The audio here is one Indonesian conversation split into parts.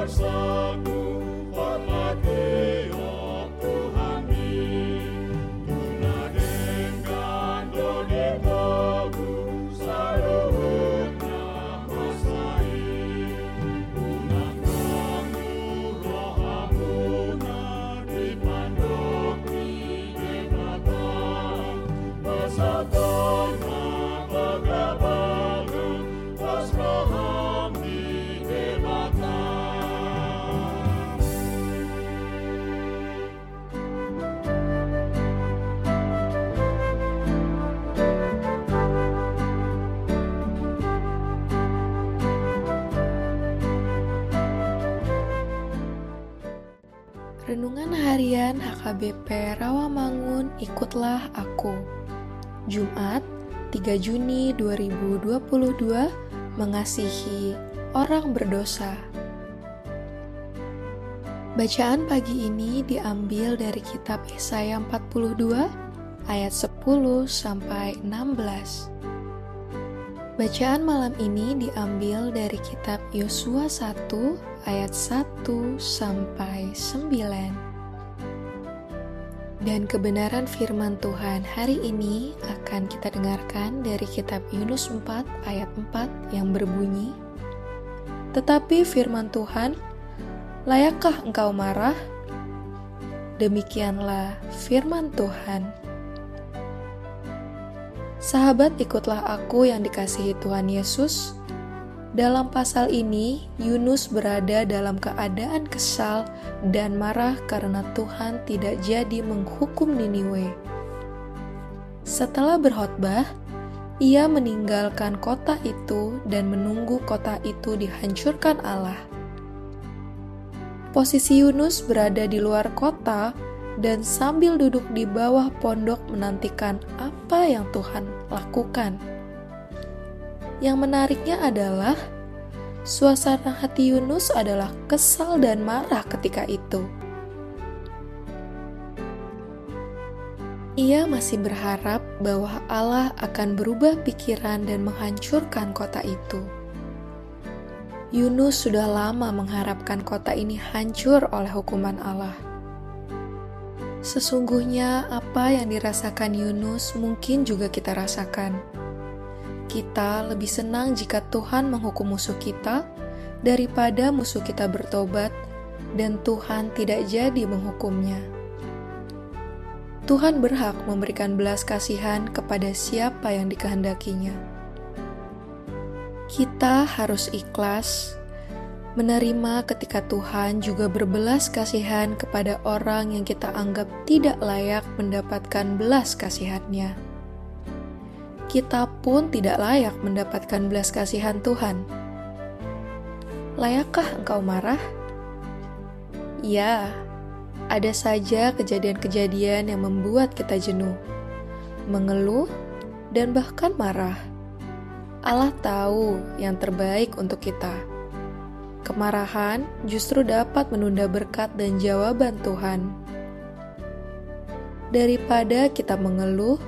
our song. Renungan Harian HKBP Rawamangun Ikutlah Aku. Jumat 3 Juni 2022 Mengasihi Orang Berdosa. Bacaan pagi ini diambil dari kitab Yesaya 42 ayat 10 sampai 16 Bacaan malam ini diambil dari kitab Yosua 1 ayat 1 sampai 9. Dan kebenaran firman Tuhan hari ini akan kita dengarkan dari kitab Yunus 4 ayat 4 yang berbunyi, Tetapi firman Tuhan, layakkah engkau marah? Demikianlah firman Tuhan. Sahabat, ikutlah aku yang dikasihi Tuhan Yesus. Dalam pasal ini, Yunus berada dalam keadaan kesal dan marah karena Tuhan tidak jadi menghukum Niniwe. Setelah berkhotbah, ia meninggalkan kota itu dan menunggu kota itu dihancurkan Allah. Posisi Yunus berada di luar kota dan sambil duduk di bawah pondok menantikan apa yang Tuhan lakukan. Yang menariknya adalah suasana hati Yunus adalah kesal dan marah ketika itu. Ia masih berharap bahwa Allah akan berubah pikiran dan menghancurkan kota itu. Yunus sudah lama mengharapkan kota ini hancur oleh hukuman Allah. Sesungguhnya, apa yang dirasakan Yunus mungkin juga kita rasakan. Kita lebih senang jika Tuhan menghukum musuh kita daripada musuh kita bertobat, dan Tuhan tidak jadi menghukumnya. Tuhan berhak memberikan belas kasihan kepada siapa yang dikehendakinya. Kita harus ikhlas menerima ketika Tuhan juga berbelas kasihan kepada orang yang kita anggap tidak layak mendapatkan belas kasihannya. Kita pun tidak layak mendapatkan belas kasihan Tuhan. Layakkah engkau marah? Ya, ada saja kejadian-kejadian yang membuat kita jenuh, mengeluh, dan bahkan marah. Allah tahu yang terbaik untuk kita. Kemarahan justru dapat menunda berkat dan jawaban Tuhan. Daripada kita mengeluh,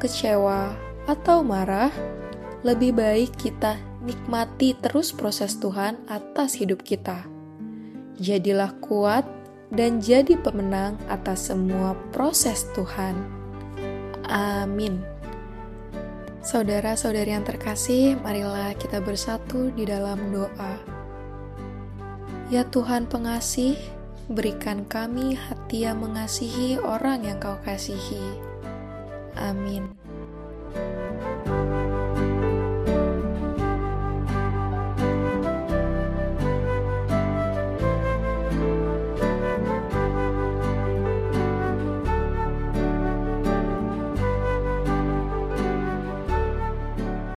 kecewa, atau marah, lebih baik kita nikmati terus proses Tuhan atas hidup kita. Jadilah kuat dan jadi pemenang atas semua proses Tuhan. Amin. Saudara-saudari yang terkasih, marilah kita bersatu di dalam doa. Ya Tuhan pengasih, berikan kami hati yang mengasihi orang yang kau kasihi. Amin.